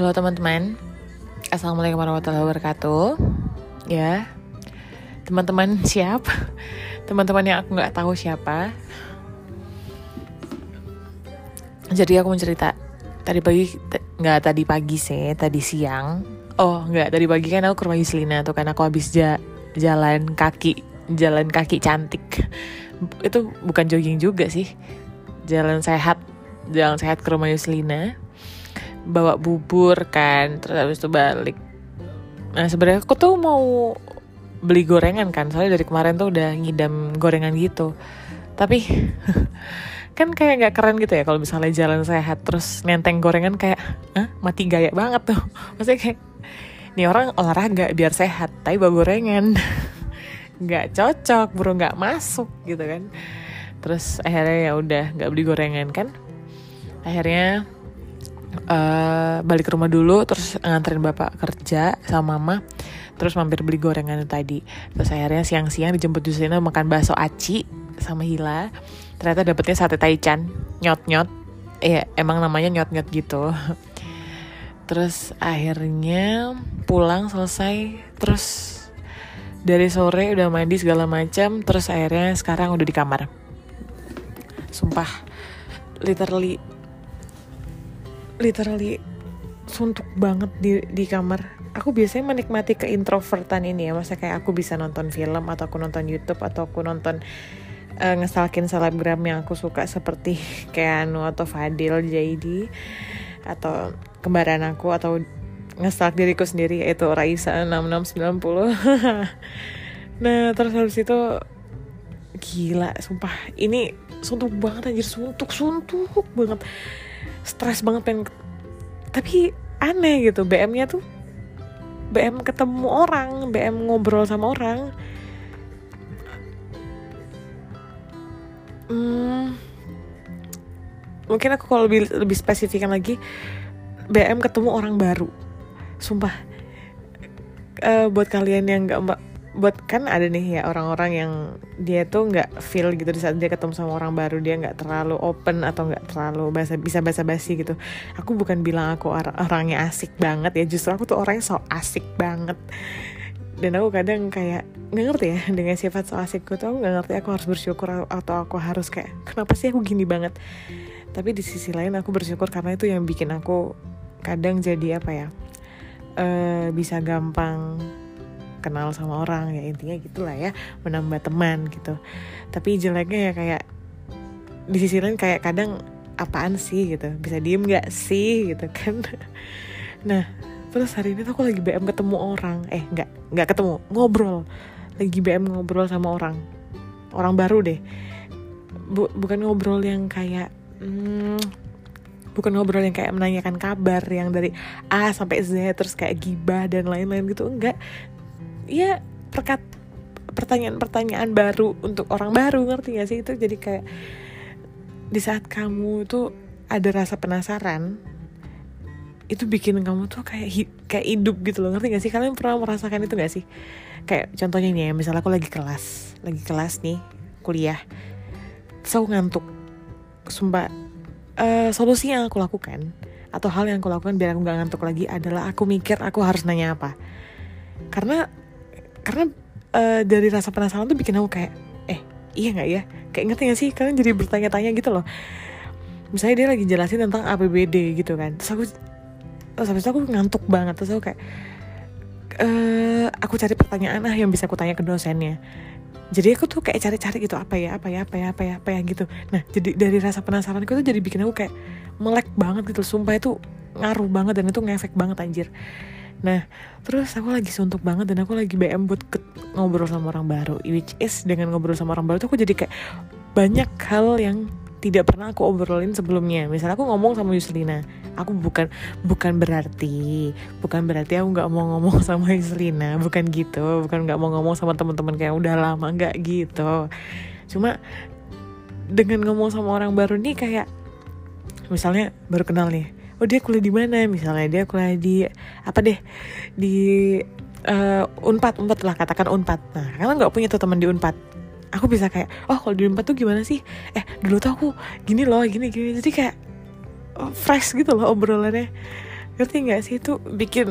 Halo teman-teman, Assalamualaikum warahmatullahi wabarakatuh. Ya, teman-teman siap? Teman-teman yang aku nggak tahu siapa. Jadi aku mau cerita tadi pagi, nggak tadi pagi sih, tadi siang. Oh nggak tadi pagi kan aku ke rumah Yuslina tuh kan aku habis ja jalan kaki, jalan kaki cantik. Itu bukan jogging juga sih, jalan sehat, jalan sehat ke rumah Yuslina bawa bubur kan terus habis itu balik. Nah sebenarnya aku tuh mau beli gorengan kan soalnya dari kemarin tuh udah ngidam gorengan gitu. Tapi kan kayak nggak keren gitu ya kalau misalnya jalan sehat terus nenteng gorengan kayak ah mati gaya banget tuh. Maksudnya kayak ini orang olahraga biar sehat tapi bawa gorengan. Nggak cocok bro nggak masuk gitu kan. Terus akhirnya ya udah nggak beli gorengan kan. Akhirnya uh, balik ke rumah dulu terus nganterin bapak kerja sama mama terus mampir beli gorengan tadi. Terus akhirnya siang-siang dijemput Justina makan bakso aci sama Hila. Ternyata dapetnya sate taichan nyot-nyot. Ya emang namanya nyot-nyot gitu. Terus akhirnya pulang selesai. Terus dari sore udah mandi segala macam terus akhirnya sekarang udah di kamar. Sumpah literally literally suntuk banget di di kamar. Aku biasanya menikmati keintrovertan ini ya, masa kayak aku bisa nonton film atau aku nonton YouTube atau aku nonton uh, ngesalkin selebgram yang aku suka seperti Keanu atau Fadil JD atau kembaran aku atau ngestalk diriku sendiri yaitu Raisa 6690 nah terus habis itu gila sumpah. Ini suntuk banget anjir suntuk suntuk banget stres banget pengen tapi aneh gitu BM-nya tuh BM ketemu orang BM ngobrol sama orang. Hmm, mungkin aku kalau lebih lebih spesifikan lagi BM ketemu orang baru. Sumpah uh, buat kalian yang nggak buat kan ada nih ya orang-orang yang dia tuh nggak feel gitu di saat dia ketemu sama orang baru dia nggak terlalu open atau nggak terlalu bahasa bisa bahasa basi gitu. Aku bukan bilang aku or orangnya asik banget ya justru aku tuh orangnya so asik banget. Dan aku kadang kayak nggak ngerti ya dengan sifat so asikku tuh aku nggak ngerti aku harus bersyukur atau aku harus kayak kenapa sih aku gini banget? Tapi di sisi lain aku bersyukur karena itu yang bikin aku kadang jadi apa ya uh, bisa gampang kenal sama orang ya intinya gitulah ya menambah teman gitu. Tapi jeleknya ya kayak di sisi lain kayak kadang apaan sih gitu bisa diem nggak sih gitu kan? Nah terus hari ini tuh aku lagi BM ketemu orang eh nggak nggak ketemu ngobrol. Lagi BM ngobrol sama orang orang baru deh. Bu, bukan ngobrol yang kayak hmm, bukan ngobrol yang kayak menanyakan kabar yang dari A sampai Z terus kayak gibah dan lain-lain gitu enggak ya perkat pertanyaan-pertanyaan baru untuk orang baru ngerti gak sih? Itu jadi kayak di saat kamu tuh ada rasa penasaran itu bikin kamu tuh kayak kayak hidup gitu loh ngerti gak sih? Kalian pernah merasakan itu gak sih? Kayak contohnya nih ya misalnya aku lagi kelas lagi kelas nih kuliah so ngantuk. Sumpah uh, solusi yang aku lakukan atau hal yang aku lakukan biar aku gak ngantuk lagi adalah aku mikir aku harus nanya apa. Karena karena uh, dari rasa penasaran tuh bikin aku kayak eh iya nggak ya? Kayak ngerti gak sih? Kalian jadi bertanya-tanya gitu loh. Misalnya dia lagi jelasin tentang APBD gitu kan. Terus aku terus habis itu aku ngantuk banget. Terus aku kayak uh, aku cari pertanyaan ah yang bisa aku tanya ke dosennya. Jadi aku tuh kayak cari-cari gitu apa ya apa ya apa ya apa ya apa ya gitu. Nah jadi dari rasa penasaran itu jadi bikin aku kayak melek banget gitu sumpah itu ngaruh banget dan itu ngefek banget anjir Nah, terus aku lagi suntuk banget dan aku lagi BM buat ke, ngobrol sama orang baru. Which is dengan ngobrol sama orang baru tuh aku jadi kayak banyak hal yang tidak pernah aku obrolin sebelumnya. Misalnya aku ngomong sama Yuslina, aku bukan bukan berarti bukan berarti aku nggak mau ngomong sama Yuslina, bukan gitu, bukan nggak mau ngomong sama teman-teman kayak udah lama nggak gitu. Cuma dengan ngomong sama orang baru nih kayak misalnya baru kenal nih oh dia kuliah di mana? Misalnya dia kuliah di apa deh di uh, unpad. Unpad lah katakan unpad. Nah kalian nggak punya tuh teman di unpad. Aku bisa kayak oh kalau di unpad tuh gimana sih? Eh dulu tuh aku gini loh gini gini. Jadi kayak oh, fresh gitu loh obrolannya. Ngerti nggak sih? Itu bikin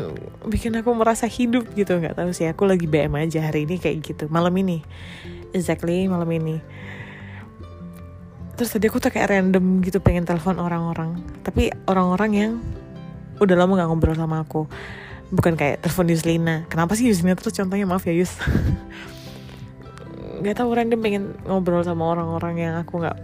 bikin aku merasa hidup gitu. Nggak tahu sih aku lagi BM aja hari ini kayak gitu. Malam ini. Exactly malam ini terus tadi aku tuh kayak random gitu pengen telepon orang-orang. Tapi orang-orang yang udah lama nggak ngobrol sama aku. Bukan kayak telepon Yuslina kenapa sih Yuslina terus contohnya? Maaf ya Yus. Nggak tahu random pengen ngobrol sama orang-orang yang aku nggak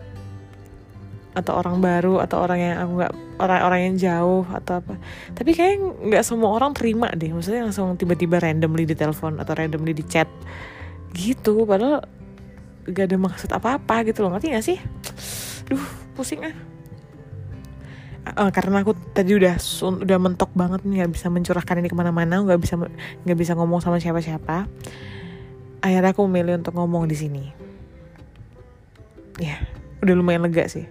atau orang baru atau orang yang aku nggak orang-orang yang jauh atau apa. Tapi kayak nggak semua orang terima deh. Maksudnya langsung tiba-tiba randomly di telepon atau randomly di chat. Gitu padahal gak ada maksud apa-apa gitu loh ngerti gak sih? Duh pusing ah. Uh, karena aku tadi udah udah mentok banget nih nggak bisa mencurahkan ini ke mana-mana nggak bisa nggak bisa ngomong sama siapa-siapa. Akhirnya aku memilih untuk ngomong di sini. Ya udah lumayan lega sih.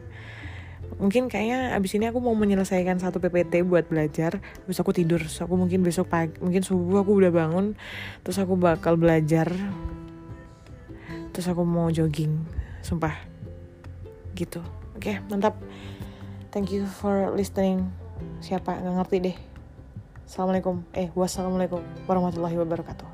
Mungkin kayaknya abis ini aku mau menyelesaikan satu PPT buat belajar. Terus aku tidur terus aku mungkin besok pagi mungkin subuh aku udah bangun terus aku bakal belajar terus aku mau jogging sumpah. Gitu. Oke okay, mantap. Thank you for listening. Siapa? Nggak ngerti deh. Assalamualaikum. Eh wassalamualaikum warahmatullahi wabarakatuh